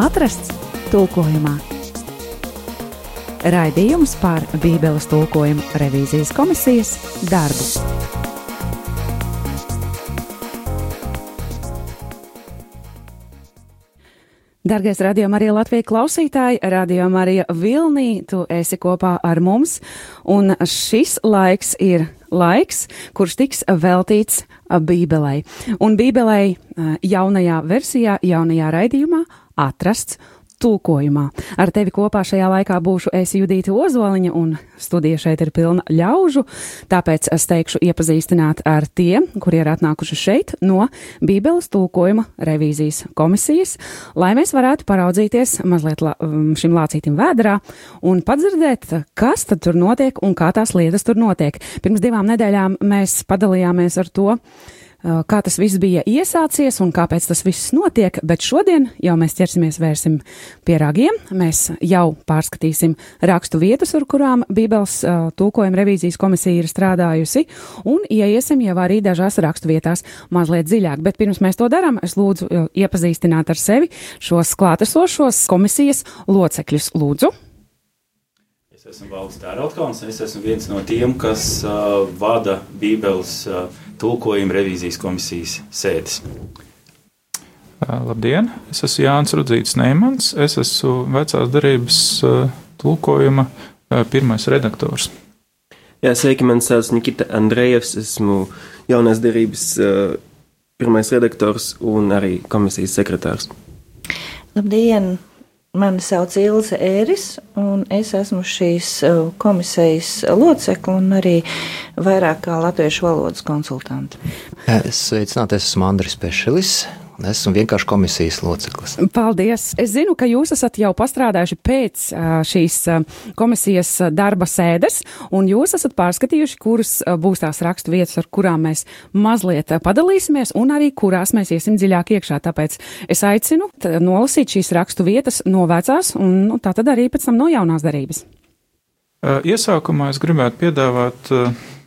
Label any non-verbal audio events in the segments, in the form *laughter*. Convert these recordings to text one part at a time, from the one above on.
atrasts tulkojumā. Raidījums par Bībeles tulkojumu revīzijas komisijas darbu. Dargais radio Marija Latvijas klausītāji, radio Marija Vilnī, tu esi kopā ar mums, un šis laiks ir laiks, kurš tiks veltīts Bībelei. Un Bībelei jaunajā versijā, jaunajā raidījumā atrasts tulkojumā. Ar tevi kopā šajā laikā būšu es Judīta Ozoliņa, un studija šeit ir pilna ļaužu, tāpēc es teikšu iepazīstināt ar tiem, kuri ir atnākuši šeit no Bībeles tulkojuma revīzijas komisijas, lai mēs varētu paraudzīties mazliet la, um, šim lācītim vēdrā un padzirdēt, kas tad tur notiek un kā tās lietas tur notiek. Pirms divām nedēļām mēs padalījāmies ar to, kā tas viss bija iesācies un kāpēc tas viss notiek, bet šodien jau mēs ķersimies vērsim pie ragiem. Mēs jau pārskatīsim rakstu vietas, ar kurām Bībeles uh, tūkojuma revīzijas komisija ir strādājusi, un ieiesim jau arī dažās rakstu vietās mazliet dziļāk. Bet pirms mēs to darām, es lūdzu uh, iepazīstināt ar sevi šos klātesošos komisijas locekļus. Lūdzu! Es esmu Valdis Tērautkauns, es esmu viens no tiem, kas uh, vada Bībeles uh, tulkojuma revīzijas komisijas sēdes. Labdien! Es esmu Jānis Rudzīts Neimans. Es esmu vecās darības tulkojuma pirmais redaktors. Jā, sveiki, man sauc Nikita Andrejevs. Esmu jaunās darības pirmais redaktors un arī komisijas sekretārs. Labdien! Mani sauc Ilze Ēris, un es esmu šīs uh, komisijas locekle un arī vairāk kā latviešu valodas konsultante. Es sveicināts, esmu Andris Pešelis, Esmu vienkārši komisijas loceklis. Paldies! Es zinu, ka jūs esat jau pastrādājuši pēc šīs komisijas darba sēdes, un jūs esat pārskatījuši, kuras būs tās rakstu vietas, ar kurām mēs mazliet padalīsimies, un arī kurās mēs iesim dziļāk iekšā. Tāpēc es aicinu nolasīt šīs rakstu vietas no vecās, un nu, tā tad arī pēc tam no jaunās darības. Iesākumā es gribētu piedāvāt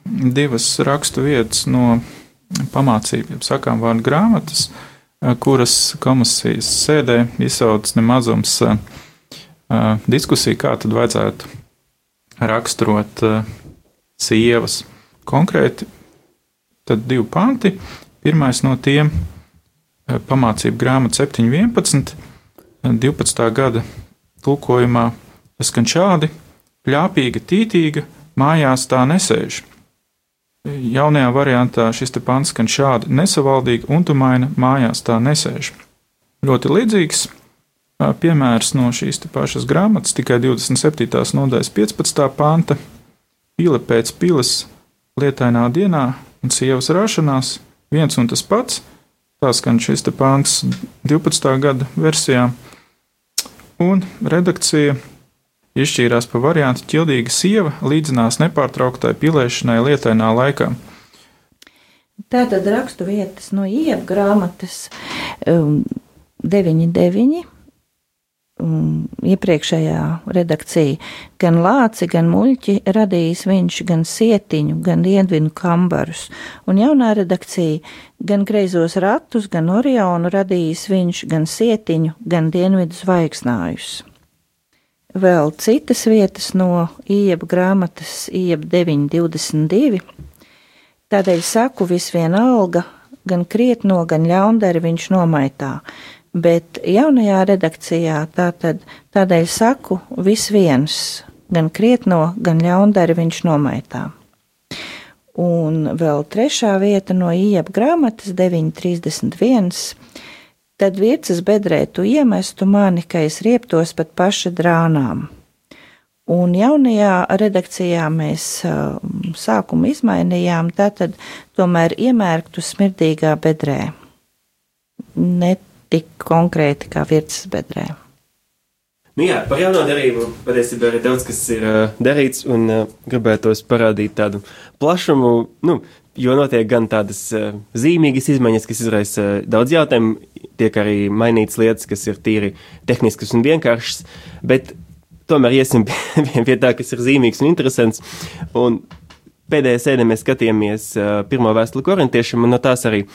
divas rakstu vietas no pamācībiem, sakām vārdu grāmatas. Uh, kuras komisijas sēdē izsauc nemazums diskusiju, kā tad vajadzētu raksturot sievas. Konkrēti, tad divi panti. Pirmais no tiem - pamācību grāmata 7.11. 12. gada tulkojumā skan šādi: Pļāpīga, tītīga, mājās tā nesēž. Jaunajā variantā šis pants skan šādi: nesavaldīgi un tumaina mājās tā nesēž. Ļoti līdzīgs piemērs no šīs pašas grāmatas, tikai 27. nodaļas 15. panta. Pile pēc piles, lietainā dienā un sievas rašanās viens un tas pats. Tā skan šis pants 12. gada versijā. Un redakcija Izšķīrās pa variantu ķildīga sieva līdzinās nepārtrauktai pilēšanai lietainā laikā. Tātad rakstu vietas no iep grāmatas um, 9.9. Um, iepriekšējā redakcija gan lāci, gan muļķi radījis viņš, gan sietiņu, gan dienvinu kambarus, un jaunā redakcija gan greizos ratus, gan orionu radījis viņš, gan sietiņu, gan dienvidu zvaigznājus vēl citas vietas no ieba grāmatas, ieba 922. Tādēļ saku, visvienalga, gan krietno, gan ļaundari viņš nomaitā, bet jaunajā redakcijā tātad, tādēļ saku, visviens, gan krietno, gan ļaundari viņš nomaitā. Un vēl trešā vieta no ieba grāmatas 931 tad virsmas bedrē tu iemestu mani, ka es rieptos pat paša drānām. Un jaunajā redakcijā mēs uh, sākumu izmainījām, tātad tomēr iemērktu smirdīgā bedrē. Ne tik konkrēti kā virsmas bedrē. Nu jā, par jauno darību patiesībā ir daudz kas ir uh, darīts, un uh, gribētos parādīt tādu plašumu, nu, jo notiek gan tādas uh, zīmīgas izmaiņas, kas izraisa uh, daudz jautājumu, tiek arī mainītas lietas, kas ir tīri tehniskas un vienkāršas, bet tomēr iesim *laughs* pie, pie tā, kas ir zīmīgs un interesants. Un pēdējā sēdē mēs skatījāmies uh, pirmo vēstuli korintiešiem, un no tās arī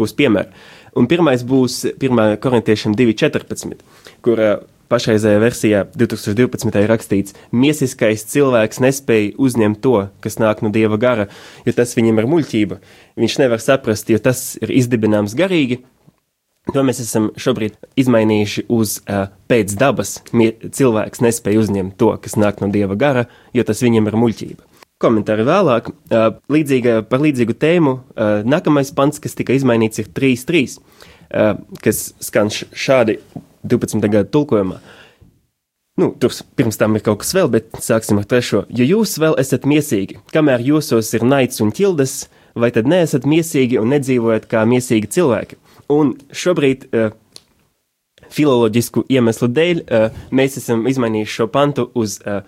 būs piemēri. Un pirmais būs 1. korintiešiem 2.14, kur uh, pašreizējā versijā 2012. ir rakstīts, miesiskais cilvēks nespēja uzņemt to, kas nāk no dieva gara, jo tas viņam ir muļķība. Viņš nevar saprast, jo tas ir izdibināms garīgi. To mēs esam šobrīd izmainījuši uz uh, pēc dabas. Cilvēks nespēja uzņemt to, kas nāk no dieva gara, jo tas viņam ir muļķība. Komentāri vēlāk, līdzīga, par līdzīgu tēmu. Nākamais pants, kas tika izmainīts, ir 3.3, uh, kas skan šādi 12. gada tulkojumā. Nu, tur pirms tam ir kaut kas vēl, bet sāksim ar trešo. Ja jūs vēl esat miesīgi, kamēr jūsos ir naids un ķildes, vai tad neesat miesīgi un nedzīvojat kā miesīgi cilvēki? Un šobrīd, uh, filoloģisku iemeslu dēļ, uh, mēs esam izmainījuši šo pantu uz uh,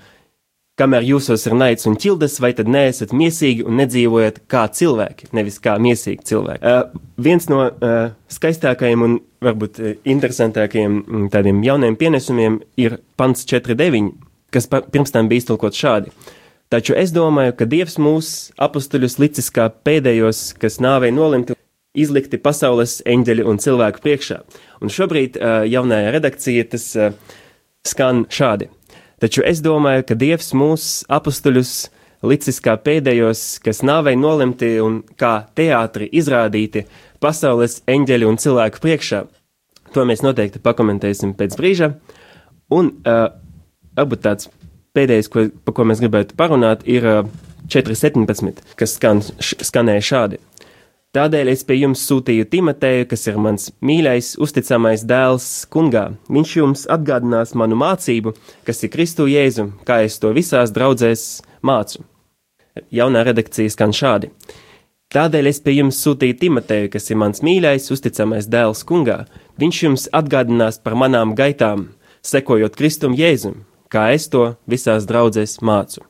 kamēr jūsos ir naids un ķildes, vai tad neesat miesīgi un nedzīvojat kā cilvēki, nevis kā miesīgi cilvēki. Uh, viens no uh, skaistākajiem un varbūt uh, interesantākajiem mm, tādiem jauniem pienesumiem ir pants 4.9, kas pa, pirms tam bija iztulkots šādi. Taču es domāju, ka Dievs mūs apustuļus licis kā pēdējos, kas nāvei nolemti izlikti pasaules eņģeļu un cilvēku priekšā. Un šobrīd uh, jaunajā redakcija tas uh, skan šādi. Taču es domāju, ka Dievs mūs apstuļus licis kā pēdējos, kas nāvei nolemti un kā teātri izrādīti pasaules eņģeļu un cilvēku priekšā. To mēs noteikti pakomentēsim pēc brīža. Un uh, varbūt tāds pēdējais, ko, par ko mēs gribētu parunāt, ir uh, 4.17, kas skan, š, skanēja šādi. Tādēļ es pie jums sūtīju Timoteju, kas ir mans mīļais, uzticamais dēls kungā. Viņš jums atgādinās manu mācību, kas ir Kristu Jēzu, kā es to visās draudzēs mācu. Jaunā redakcija skan šādi. Tādēļ es pie jums sūtīju Timoteju, kas ir mans mīļais, uzticamais dēls kungā. Viņš jums atgādinās par manām gaitām, sekojot Kristum Jēzum, kā es to visās draudzēs mācu.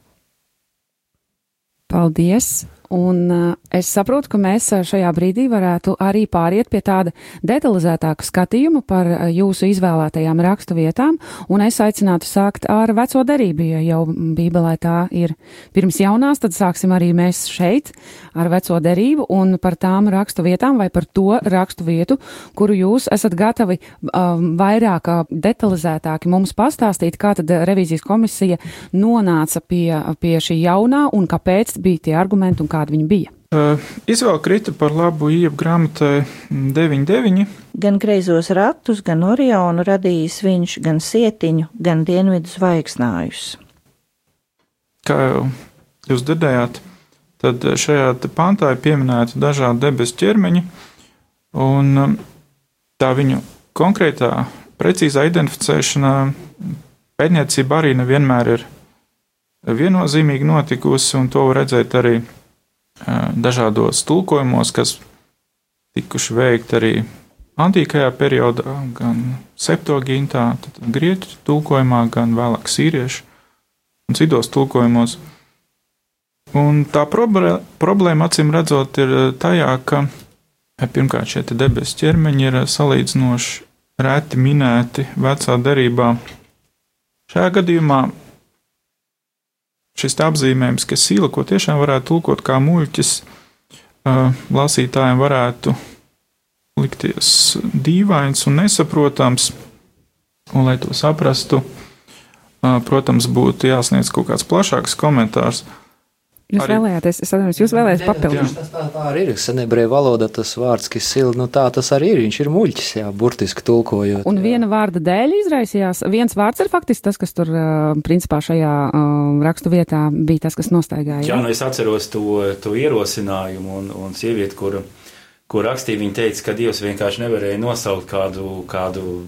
Paldies! Un es saprotu, ka mēs šajā brīdī varētu arī pāriet pie tāda detalizētāka skatījuma par jūsu izvēlētajām rakstu vietām, un es aicinātu sākt ar veco derību, jo jau Bībelē tā ir. Pirms jaunās, tad sāksim arī mēs šeit ar veco derību un par tām rakstu vietām vai par to rakstu vietu, kuru jūs esat gatavi um, vairāk detalizētāki mums pastāstīt, kā tad revīzijas komisija nonāca pie, pie šī jaunā un kāpēc bija tie argumenti un kā kāda viņa bija? Uh, Izvēle krita par labu iepu grāmatai 9,9. Gan greizos ratus, gan orionu radījis viņš, gan sietiņu, gan dienvidu zvaigznājus. Kā jūs dzirdējāt, tad šajā pantā ir pieminēta dažādi debesu ķermeņi, un tā viņu konkrētā, precīzā identificēšana pētniecība arī nevienmēr ir viennozīmīgi notikusi, un to var redzēt arī dažādos tulkojumos, kas tikuši veikti arī antīkajā periodā, gan septogintā, grieķu tulkojumā, gan vēlāk sīriešu un citos tulkojumos. Un tā problēma, acīm redzot, ir tajā, ka pirmkārt šie debesu ķermeņi ir salīdzinoši reti minēti vecā derībā. Šajā gadījumā šis apzīmējums, ka sila, ko tiešām varētu tulkot kā muļķis, lasītājiem varētu likties dīvains un nesaprotams. Un, lai to saprastu, protams, būtu jāsniedz kaut kāds plašāks komentārs. Jūs arī... vēlējāties, es atceros, jūs vēlējāties papildināt. Tas tā, tā arī ir. Senebreju valoda tas vārds, kas ir, nu tā tas arī ir. Viņš ir muļķis, jā, burtiski tulkojot. Un jā. viena vārda dēļ izraisījās. Viens vārds ir faktiski tas, kas tur, principā, šajā uh, rakstu vietā bija tas, kas nostaigāja. Jā, nu es atceros to, to ierosinājumu un, un sievieti, kura ko rakstīja, viņa teica, ka Dievs vienkārši nevarēja nosaukt kādu, kādu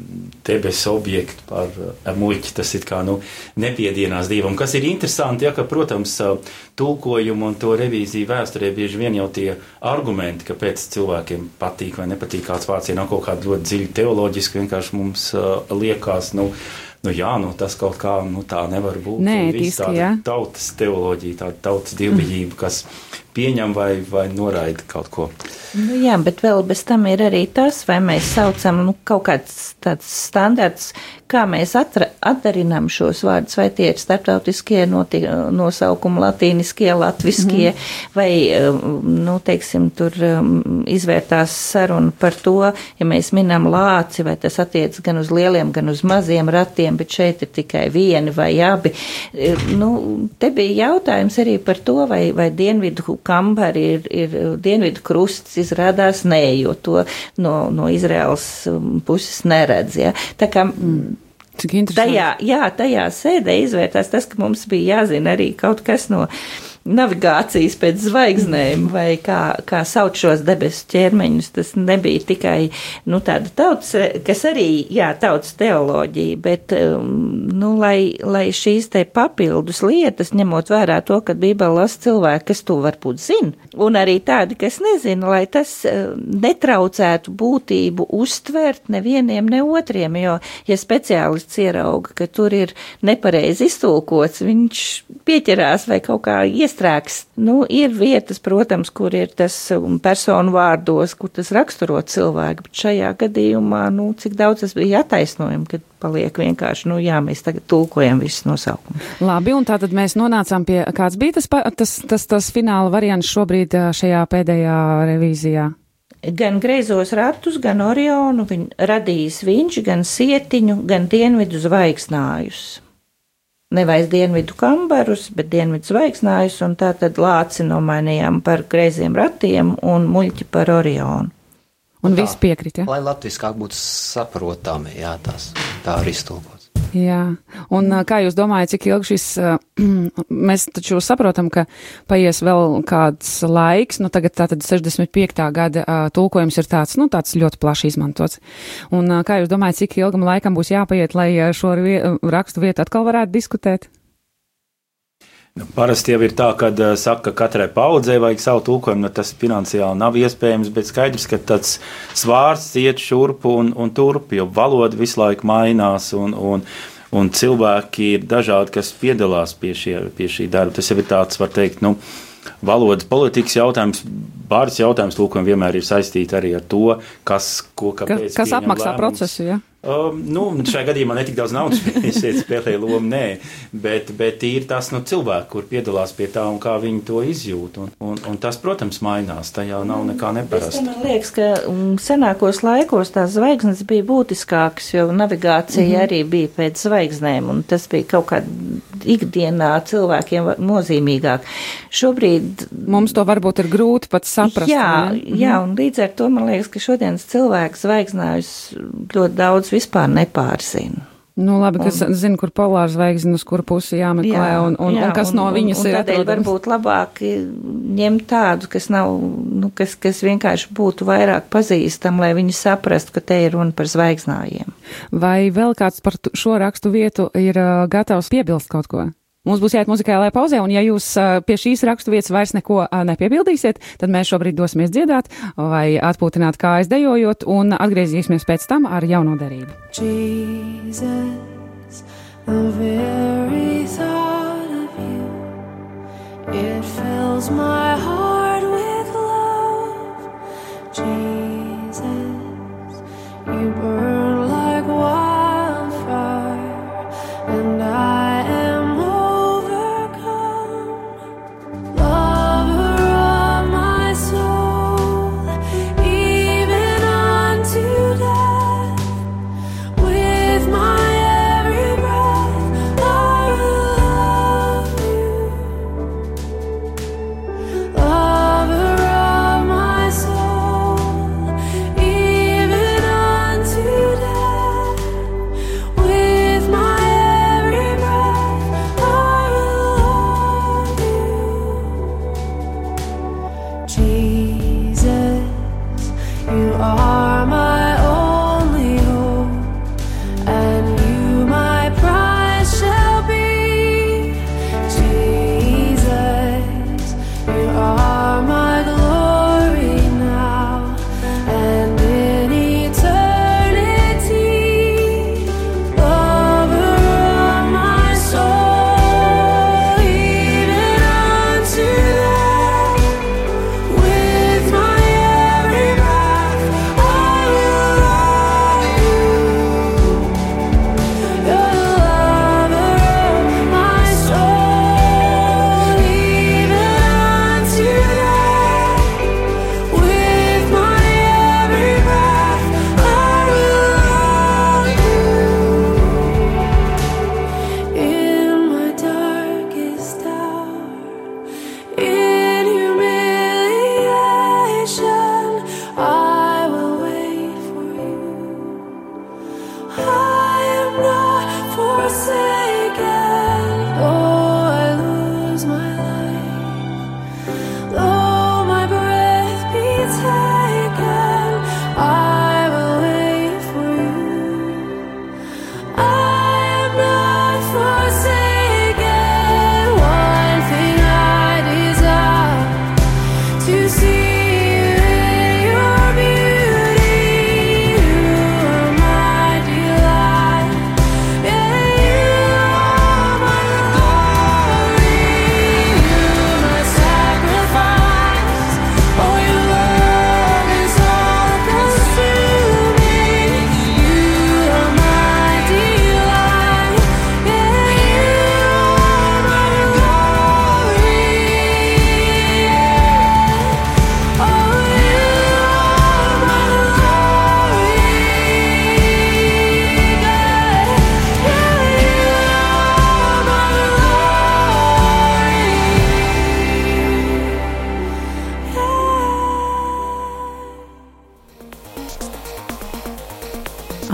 debesu objektu par muļķi. Tas ir kā, nu, nepiedienās Dievam. Kas ir interesanti, ja, ka, protams, tulkojumu un to revīziju vēsturē bieži vien jau tie argumenti, kāpēc cilvēkiem patīk vai nepatīk kāds vārds, ja nav kaut kāda ļoti dziļa teoloģiska, vienkārši mums uh, liekas, nu, nu jā, nu tas kaut kā nu, tā nevar būt. Nē, tīski, tāda jā. Tautas teoloģija, tāda tautas dievbijība, kas pieņem vai, vai noraida kaut ko. Nu, jā, bet vēl bez tam ir arī tas, vai mēs saucam nu, kaut kāds tāds standarts, kā mēs atra, atdarinām šos vārdus, vai tie ir starptautiskie noti, nosaukumi, latīniskie, latviskie, mm vai, um, nu, teiksim, tur um, izvērtās saruna par to, ja mēs minam lāci, vai tas attiec gan uz lieliem, gan uz maziem ratiem, bet šeit ir tikai vieni vai abi. E, Nu, te bija jautājums arī par to, vai, vai dienvidu kambari ir, ir dienvidu krusts, izrādās nē, jo to no, no Izraels um, puses neredz, ja. Tā kā mm. Cik interesanti. Tajā, jā, tajā sēdē izvērtās tas, ka mums bija jāzina arī kaut kas no navigācijas pēc zvaigznēm, vai kā, kā sauc šos debesu ķermeņus. Tas nebija tikai nu, tāda tautas, kas arī, jā, tautas teoloģija, bet, um, nu, lai, lai šīs te papildus lietas, ņemot vērā to, ka Bībele lasa cilvēki, kas to varbūt zina, un arī tādi, kas nezina, lai tas uh, netraucētu būtību uztvert nevieniem, ne otriem, jo, ja speciālists ierauga, ka tur ir nepareizi iztulkots, viņš pieķerās vai kaut kā iestrēgs. Nu, ir vietas, protams, kur ir tas um, personu vārdos, kur tas raksturo cilvēku, bet šajā gadījumā, nu, cik daudz tas bija attaisnojumi, kad paliek vienkārši, nu, jā, mēs tagad tulkojam visus nosaukumus. Labi, un tātad mēs nonācām pie, kāds bija tas, tas, tas, tas fināla variants šobrīd šajā pēdējā revīzijā? Gan greizos ratus, gan orionu viņ, radījis viņš, gan sietiņu, gan dienvidu zvaigznājus. Nevis dienvidu kambarus, bet dienvidu zvaigznājus, un tā tad lāci nomainījām par greiziem ratiem un muļķi par orionu. Un Tā. viss piekrīt, ja? Lai latviskāk būtu saprotami, jā, tās tā ir iztulkots. Jā, un ā, kā jūs domājat, cik ilgi šis, *clears throat* mēs taču saprotam, ka paies vēl kāds laiks, nu tagad tātad 65. gada tulkojums ir tāds, nu tāds ļoti plaši izmantots. Un kā jūs domājat, cik ilgam laikam būs jāpaiet, lai šo rakstu vietu atkal varētu diskutēt? Parasti jau ir tā, ka uh, saka, ka katrai paudzei vajag savu tulkojumu, nu, tas finansiāli nav iespējams, bet skaidrs, ka tāds svārsts iet šurpu un, un turp, jo valoda visu laiku mainās un, un, un cilvēki ir dažādi, kas piedalās pie, šie, pie šī darba. Tas jau ir tāds, var teikt, nu, valodas politikas jautājums, bārdas jautājums tulkojumi vienmēr ir saistīti arī ar to, kas, ko, kāpēc. kas pieņem apmaksā lēmumus. procesu, ja? Um, nu, šajā gadījumā ne tik daudz naudas *laughs* šeit spēlē lomu, nē, bet, bet ir tas nu, cilvēki, kur piedalās pie tā un kā viņi to izjūt. Un, un, un tas, protams, mainās. Tajā nav nekā neparasta. Man liekas, ka mm, senākos laikos tās zvaigznes bija būtiskākas, jo navigācija mm -hmm. arī bija pēc zvaigznēm, un tas bija kaut kā ikdienā cilvēkiem nozīmīgāk. Šobrīd Mums to varbūt ir grūti pat saprast. Jā, ne? jā, un līdz ar to man liekas, ka šodienas cilvēks zvaigznājus ļoti daudz vispār nepārzina. Nu, labi, kas zina, kur polāra zvaigzne, uz kuru pusi jāmeklē, un, un, un kas no viņas un, ir un tādēļ atrodams. varbūt labāk ņemt tādu, kas nav, nu, kas, kas vienkārši būtu vairāk pazīstam, lai viņi saprastu, ka te ir runa par zvaigznājiem. Vai vēl kāds par šo rakstu vietu ir gatavs piebilst kaut ko? Mums būs jāiet muzikālajā pauzē, un ja jūs pie šīs rakstu vietas vairs neko nepiebildīsiet, tad mēs šobrīd dosimies dziedāt vai atpūtināt kājas dejojot, un atgriezīsimies pēc tam ar jauno derību. Jesus, the very thought of you, it fills my heart with love. Jesus, you burn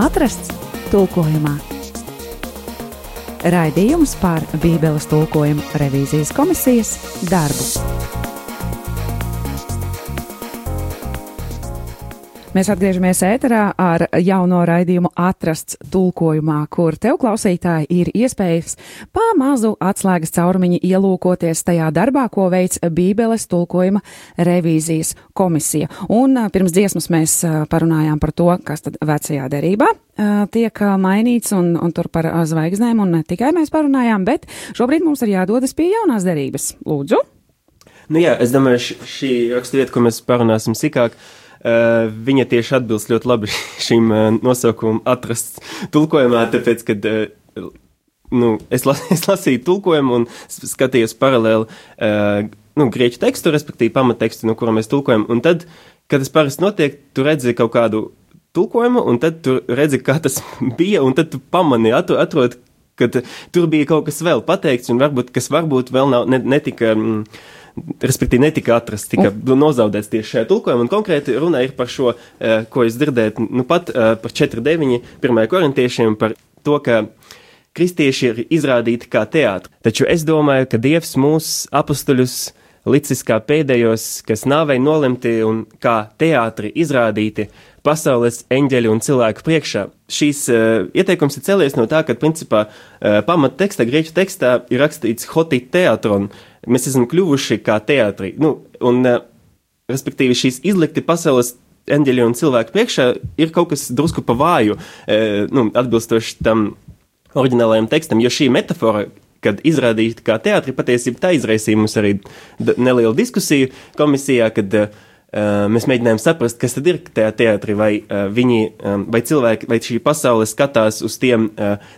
atrasts tulkojumā. Raidījums par Bībeles tulkojumu revīzijas komisijas darbu. Mēs atgriežamies ēterā ar jauno raidījumu atrasts tulkojumā, kur tev klausītāji ir iespējas pa mazu atslēgas caurumiņu ielūkoties tajā darbā, ko veic Bībeles tulkojuma revīzijas komisija. Un pirms dziesmas mēs parunājām par to, kas tad vecajā derībā tiek mainīts un, un tur par zvaigznēm, un ne tikai mēs parunājām, bet šobrīd mums ir jādodas pie jaunās derības. Lūdzu! Nu, jā, es domāju, šī raksturvieta, ko mēs parunāsim sīkāk, uh, viņa tieši atbilst ļoti labi *laughs* šim nosaukumam, atrasts tulkojumā, tāpēc, uh, nu, es, las, *laughs* es lasīju tulkojumu un skatījos paralēli nu, grieķu tekstu, respektīvi pamattekstu, no kura mēs tulkojam. Un tad, kad tas parasti notiek, tu redzi kaut kādu tulkojumu, un tad tu redzi, kā tas *laughs* bija, un tad tu pamani, atro- atrod, ka tur bija kaut kas vēl pateikts, un varbūt, kas varbūt vēl nav, ne, netika. Mm, Respektīvi, netika atrasts, tika nozaudēts tieši šajā tulkojumā. Un konkrēti runa ir par šo, eh, ko jūs dzirdējat, nu pat eh, par 4.9. pirmajā korintiešiem, par to, ka kristieši ir izrādīti kā teātris. Taču es domāju, ka Dievs mūs apstuļus licis kā pēdējos, kas nāvei nolemti un kā teātri izrādīti pasaules eņģeļu un cilvēku priekšā. Šīs uh, ieteikums ir cēlies no tā, ka principā uh, pamat tekstā, grieķu tekstā ir rakstīts hoti teatron. Mēs esam kļuvuši kā teātri. Nu, un, uh, respektīvi, šīs izlikti pasaules eņģeļu un cilvēku priekšā ir kaut kas drusku pa vāju, uh, nu, atbilstoši tam oriģinālajam tekstam, jo šī metafora, kad izrādīta kā teātris, patiesībā tā izraisīja mums arī nelielu diskusiju komisijā, kad uh, mēs mēģinājām saprast, kas tad ir tajā teātrī, vai viņi, vai cilvēki, vai šī pasaule skatās uz tiem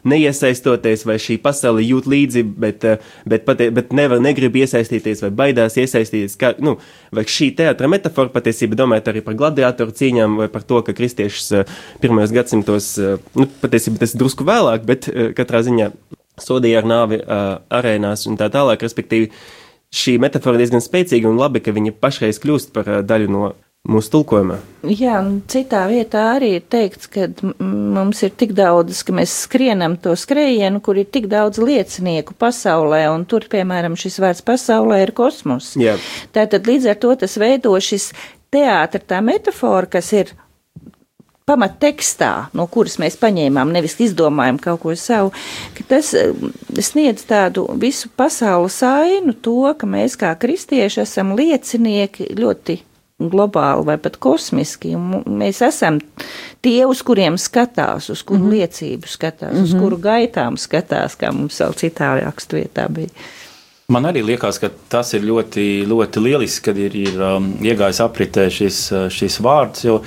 neiesaistoties, vai šī pasaule jūt līdzi, bet, bet, patie, bet nevar, negrib iesaistīties, vai baidās iesaistīties, kā, nu, vai šī teātra metafora patiesībā domājot arī par gladiatoru cīņām, vai par to, ka kristiešus pirmajos gadsimtos, nu, patiesībā tas drusku vēlāk, bet katrā ziņā sodīja ar nāvi arēnās un tā tālāk, respektīvi šī metafora diezgan spēcīga un labi, ka viņa pašreiz kļūst par daļu no mūsu tulkojumā. Jā, un citā vietā arī ir teikts, ka mums ir tik daudz, ka mēs skrienam to skrējienu, kur ir tik daudz liecinieku pasaulē, un tur, piemēram, šis vārds pasaulē ir kosmos. Jā. Tātad līdz ar to tas veido šis teātra tā metafora, kas ir pamattekstā, no kuras mēs paņēmām, nevis izdomājam kaut ko savu, ka tas eh, sniedz tādu visu pasaules ainu to, ka mēs kā kristieši esam liecinieki ļoti globāli vai pat kosmiski, mēs esam tie, uz kuriem skatās, uz kuru mm -hmm. liecību skatās, mm -hmm. uz kuru gaitām skatās, kā mums vēl citā rakstvietā bija. Man arī liekas, ka tas ir ļoti, ļoti lieliski, kad ir, ir um, iegājis apritē šis, uh, šis vārds, jo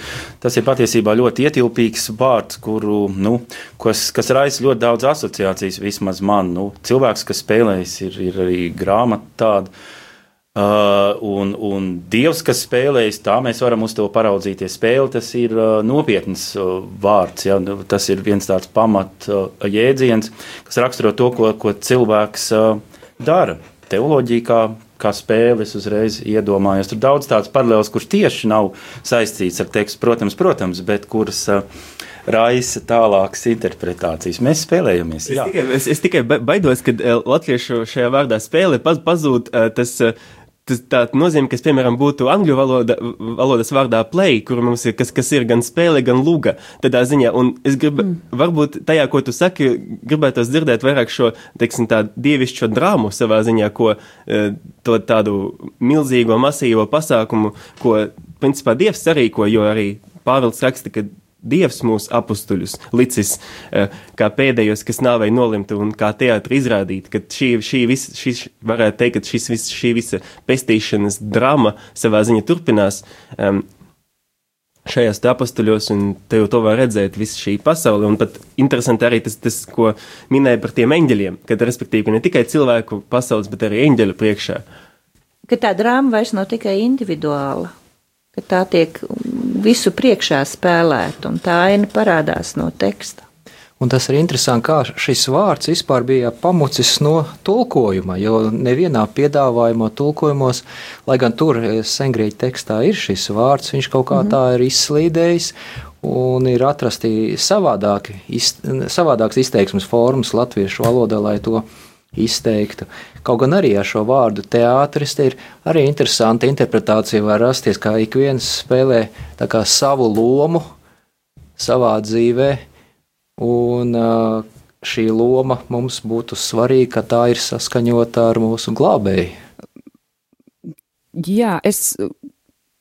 tas ir patiesībā ļoti ietilpīgs vārds, kuru, nu, kas, kas raisa ļoti daudz asociācijas, vismaz man. Nu, cilvēks, kas spēlējas, ir, ir arī grāmata tāda. Uh, un, un Dievs, kas spēlējas, tā mēs varam uz to paraudzīties. Spēle tas ir uh, nopietns uh, vārds. Ja? Nu, Tas ir viens tāds pamat uh, jēdziens, kas raksturo to, ko, ko cilvēks uh, dara. Teoloģija kā, kā spēle, es uzreiz iedomājos. Tur daudz tādas paralēlas, kuras tieši nav saistītas ar tekstu, protams, protams bet kuras uh, raisa tālākas interpretācijas. Mēs spēlējamies. Es Jā. tikai, es, es tikai ba- baidos, ka uh, latviešu šajā vārdā spēle paz, pazūd uh, tas. Tas tā nozīmē, kas, piemēram, būtu angļu valoda, valodas vārdā play, kur mums ir, kas, kas ir gan spēle, gan lūga. Tādā ziņā, un es gribu, mm. varbūt tajā, ko tu saki, gribētos dzirdēt vairāk šo, teiksim, tādu dievišķo drāmu savā ziņā, ko eh, to tādu milzīgo, masīvo pasākumu, ko, principā, Dievs sarīko, jo arī Pāvils raksta, ka Dievs mūs apstuļus licis eh, kā pēdējos, kas nāvei nolimti un kā teātri izrādīt, ka šī, šī, vis, šī varētu teikt, ka šis, vis, šī visa pestīšanas drama savā ziņā turpinās. Um, Šajās apstuļos, un te jau to var redzēt, visa šī pasaule. Un pat interesanti arī tas, tas ko minēja par tiem eņģeļiem, kad respektīvi ne tikai cilvēku pasaules, bet arī eņģeļu priekšā. Ka tā drāma vairs nav tikai individuāla, ka tā tiek visu priekšā spēlēta, un tā aina parādās no teksta. Un tas ir interesanti, kā šis vārds vispār bija pamucis no tulkojuma, jo nevienā piedāvājumā tulkojumos, lai gan tur sengrieķu tekstā ir šis vārds, viņš kaut kā tā ir izslīdējis, un ir atrasti savādāki, iz, savādāks izteiksmes formas latviešu valodā, lai to izteiktu. Kaut gan arī ar šo vārdu teātris te ir arī interesanta interpretācija, var rasties, kā ik viens spēlē kā savu lomu savā dzīvē, un šī loma mums būtu svarīga, ka tā ir saskaņota ar mūsu glābēju. Jā, es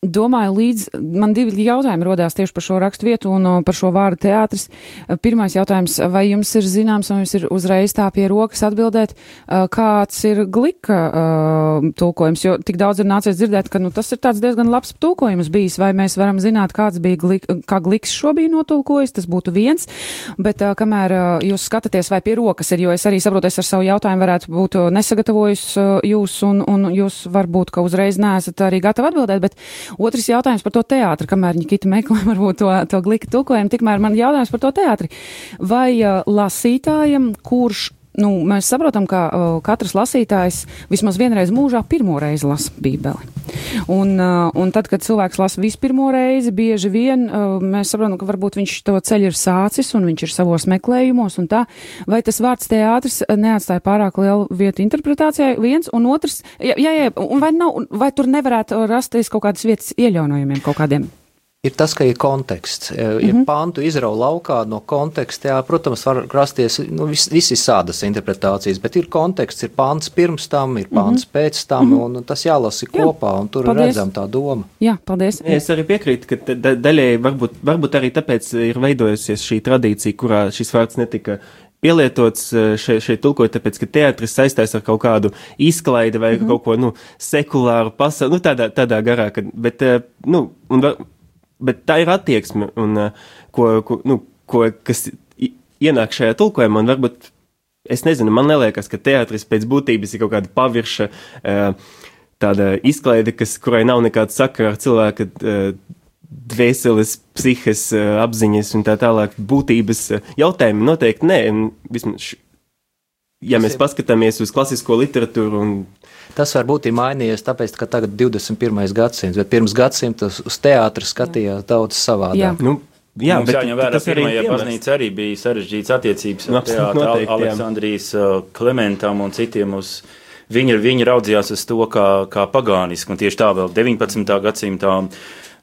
domāju, līdz man divi jautājumi rodās tieši par šo rakstu vietu un uh, par šo vārdu teātris. Uh, Pirmais jautājums, vai jums ir zināms, vai jums ir uzreiz tā pie rokas atbildēt, uh, kāds ir glika uh, tulkojums, jo tik daudz ir nācies dzirdēt, ka nu, tas ir tāds diezgan labs tulkojums bijis, vai mēs varam zināt, kāds bija glik, kā gliks šo bija notulkojis, tas būtu viens, bet uh, kamēr uh, jūs skatāties, vai pie rokas ir, jo es arī saprotu, es ar savu jautājumu varētu būt nesagatavojis jūs, un, un jūs varbūt, ka uzreiz neesat arī gatavi atbildēt, bet Otrs jautājums par to teātri, kamēr Nikita meklē *laughs* varbūt to, to glika tulkojumu, tikmēr man jautājums par to teātri. Vai uh, lasītājam, kurš nu, mēs saprotam, ka uh, katrs lasītājs vismaz vienreiz mūžā pirmo reizi lasa Bībeli. Un, uh, un tad, kad cilvēks lasa vispirmo reizi, bieži vien uh, mēs saprotam, ka varbūt viņš to ceļu ir sācis un viņš ir savos meklējumos un tā. Vai tas vārds teātris neatstāja pārāk lielu vietu interpretācijai? Viens un otrs, jā, jā, jā un vai, nav, vai tur nevarētu rasties kaut kādas vietas ieļaunojumiem kaut kādiem? Ir tas, ka ir konteksts. Mm -hmm. Ir pantu izrauga laukā no konteksta. Jā, protams, var rasties nu, vis, visādas interpretācijas, bet ir konteksts, ir pants pirms tam, ir pants mm -hmm. pēc tam, mm -hmm. un tas jālasa Jā, kopā, un tur paldies. redzam tā doma. Jā, paldies. Es arī piekrītu, ka da- da- daļēji varbūt, varbūt arī tāpēc ir veidojusies šī tradīcija, kurā šis vārds netika pielietots šeit, šeit tulkojot, tāpēc, ka teātris saistās ar kaut kādu izklaidi vai mm -hmm. kaut ko, nu, sekulāru pasauli, nu, tādā, tādā garā, ka, bet, eh, nu, un, var- bet tā ir attieksme, un, eh, ko, ko, nu, ko, kas ienāk šajā tulkojumā, un varbūt, es nezinu, man neliekas, ka teātris pēc būtības ir kaut kāda pavirša, eh, tāda izklaide, kas, kurai nav nekāda sakara ar cilvēka eh, dvēseles, psihes, apziņas un tā tālāk būtības jautājumi noteikti nē. Vismaz, ja mēs paskatāmies uz klasisko literatūru un Tas varbūt ir mainījies, tāpēc, ka tagad ir 21. gadsimts, bet pirms gadsimta uz teātru skatījās daudz savādāk. Jā. Nu, jā, Mums jāņem vērā, ka pirmajā baznīcā arī bija sarežģīts attiecības Nu, ar absolūti teātru. Aleksandrijas uh, Klementam un citiem uz. Viņi, viņi raudzījās uz to kā, kā pagānisku, un tieši tā vēl 19. gadsimtā,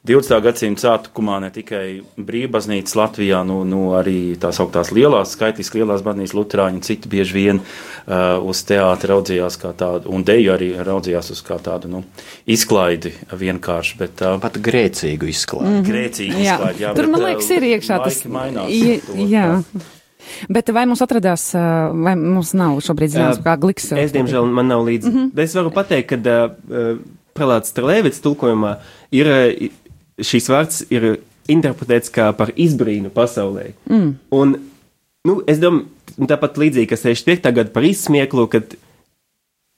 20. gadsimta sākumā ne tikai brīvbaznīcas Latvijā, nu, nu arī tās augtās lielās, skaitliski lielās baznīcas Lutāņi un citi bieži vien uh, uz teātri raudzījās kā tādu, un deju arī raudzījās uz kā tādu, nu, izklaidi vienkārši, bet uh, Pat grēcīgu izklāstu. grēcīgi Jā. izklaidi. Jā, Tur, bet, man uh, liekas, ir iekšā tas. mainās. I- To Jā. tā. Bet vai mums atradās, ā, vai mums nav šobrīd zināms, Jā, kā gliks? Es, diemžēl, man nav līdzi. Mm -hmm. Es varu pateikt, ka uh, prelāts Strelēvits tulkojumā ir šīs vārds ir interpretēts kā par izbrīnu pasaulē. Mm. Un, nu, es domāju, tāpat līdzīgi, ka 65. gada par izsmieklu, kad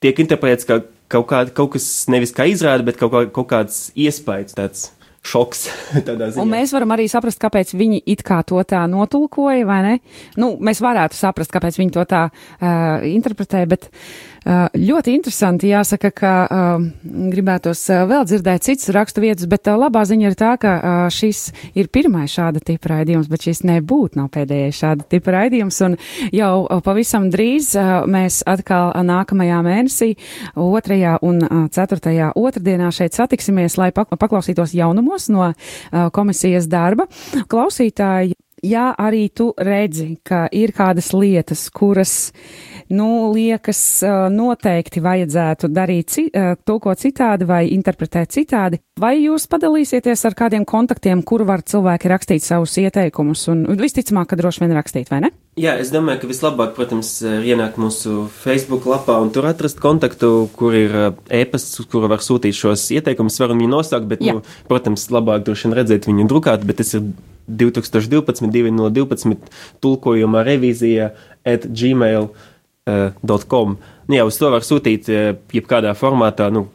tiek interpretēts kā kaut, kā, kaut kas nevis kā izrāda, bet kaut, kā, kaut kāds iespējas, tāds šoks. *laughs* Un mēs varam arī saprast, kāpēc viņi it kā to tā notulkoja, vai ne? Nu, mēs varētu saprast, kāpēc viņi to tā uh, interpretē, bet uh, ļoti interesanti jāsaka, ka uh, gribētos uh, vēl dzirdēt citas rakstu vietas, bet uh, labā ziņa ir tā, ka uh, šis ir pirmais šāda tipa raidījums, bet šis nebūtu nav pēdējais šāda tipa raidījums, un jau uh, pavisam drīz uh, mēs atkal uh, nākamajā mēnesī, otrajā un uh, ceturtajā otrdienā šeit satiksimies, lai pak paklausītos jaunumos no uh, komisijas darba. Klausītāji, ja arī tu redzi, ka ir kādas lietas, kuras, nu, liekas, noteikti vajadzētu darīt, ci, uh, tulkot citādi vai interpretēt citādi, vai jūs padalīsieties ar kādiem kontaktiem, kur var cilvēki rakstīt savus ieteikumus, un visticamāk, ka droši vien rakstīt, vai ne? Jā, es domāju, ka vislabāk, protams, ir ienākt mūsu Facebook lapā un tur atrast kontaktu, kur ir ā, e-pasts, uz kuru var sūtīt šos ieteikumus. Varam viņu nosaukt, bet, Jā. nu, protams, labāk droši vien redzēt viņu drukāt, bet tas ir 2012, 2012 tulkojuma revīzija at gmail.com. Nu, jā, uz to var sūtīt ā, jebkādā formātā, nu,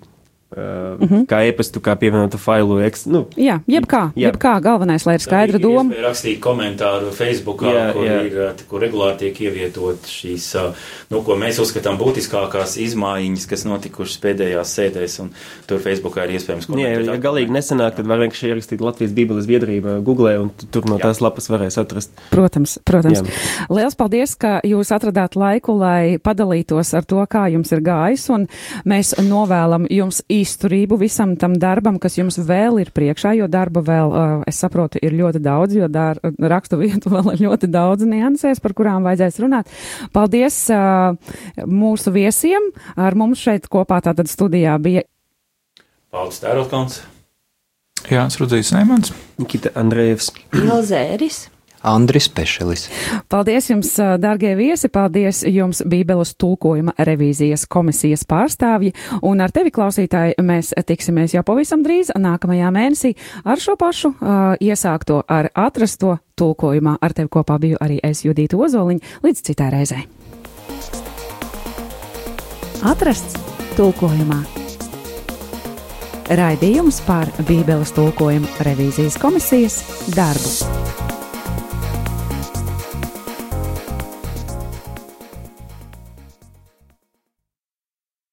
Uh, mm -hmm. Kā e-pastu, kā pievienotu failu. Eks, nu, Jā, jebkā, Jā. jebkā galvenais, lai ir skaidra Ir doma. Rakstīt komentāru Facebookā, Jā, kur, jā. ir, uh, kur regulāri tiek ievietot šīs, uh, nu, ko mēs uzskatām būtiskākās izmaiņas, kas notikušas pēdējās sēdēs, un tur Facebookā ir iespējams Jā, ja komentēt. galīgi nesenāk, tad var vienkārši ierakstīt Latvijas Bībeles biedrība Google, un tu- tur no Jā. tās lapas varēs atrast. Protams, protams. Jā. Liels paldies, ka jūs atradāt laiku, lai padalītos ar to, kā jums ir gājis, un mēs novēlam jums izturību visam tam darbam, kas jums vēl ir priekšā, jo darba vēl, uh, es saprotu, ir ļoti daudz, jo dar, rakstu vietu *laughs* vēl ir ļoti daudz niansēs, par kurām vajadzēs runāt. Paldies uh, mūsu viesiem. Ar mums šeit kopā tātad studijā bija Paldies, Tērotkalns! Jānis Rudzīs Neimans. Nikita Andrejevs. Ilzēris. Andris Pešelis. Paldies jums, dārgie viesi, paldies jums Bībeles tulkojuma revīzijas komisijas pārstāvji, un ar tevi, klausītāji, mēs tiksimies jau pavisam drīz, nākamajā mēnesī, ar šo pašu uh, iesākto, ar atrasto tulkojumā. Ar tevi kopā biju arī es, Judīta Ozoliņa, līdz citai reizei. Atrasts tulkojumā. Raidījums par Bībeles tulkojuma revīzijas komisijas darbu.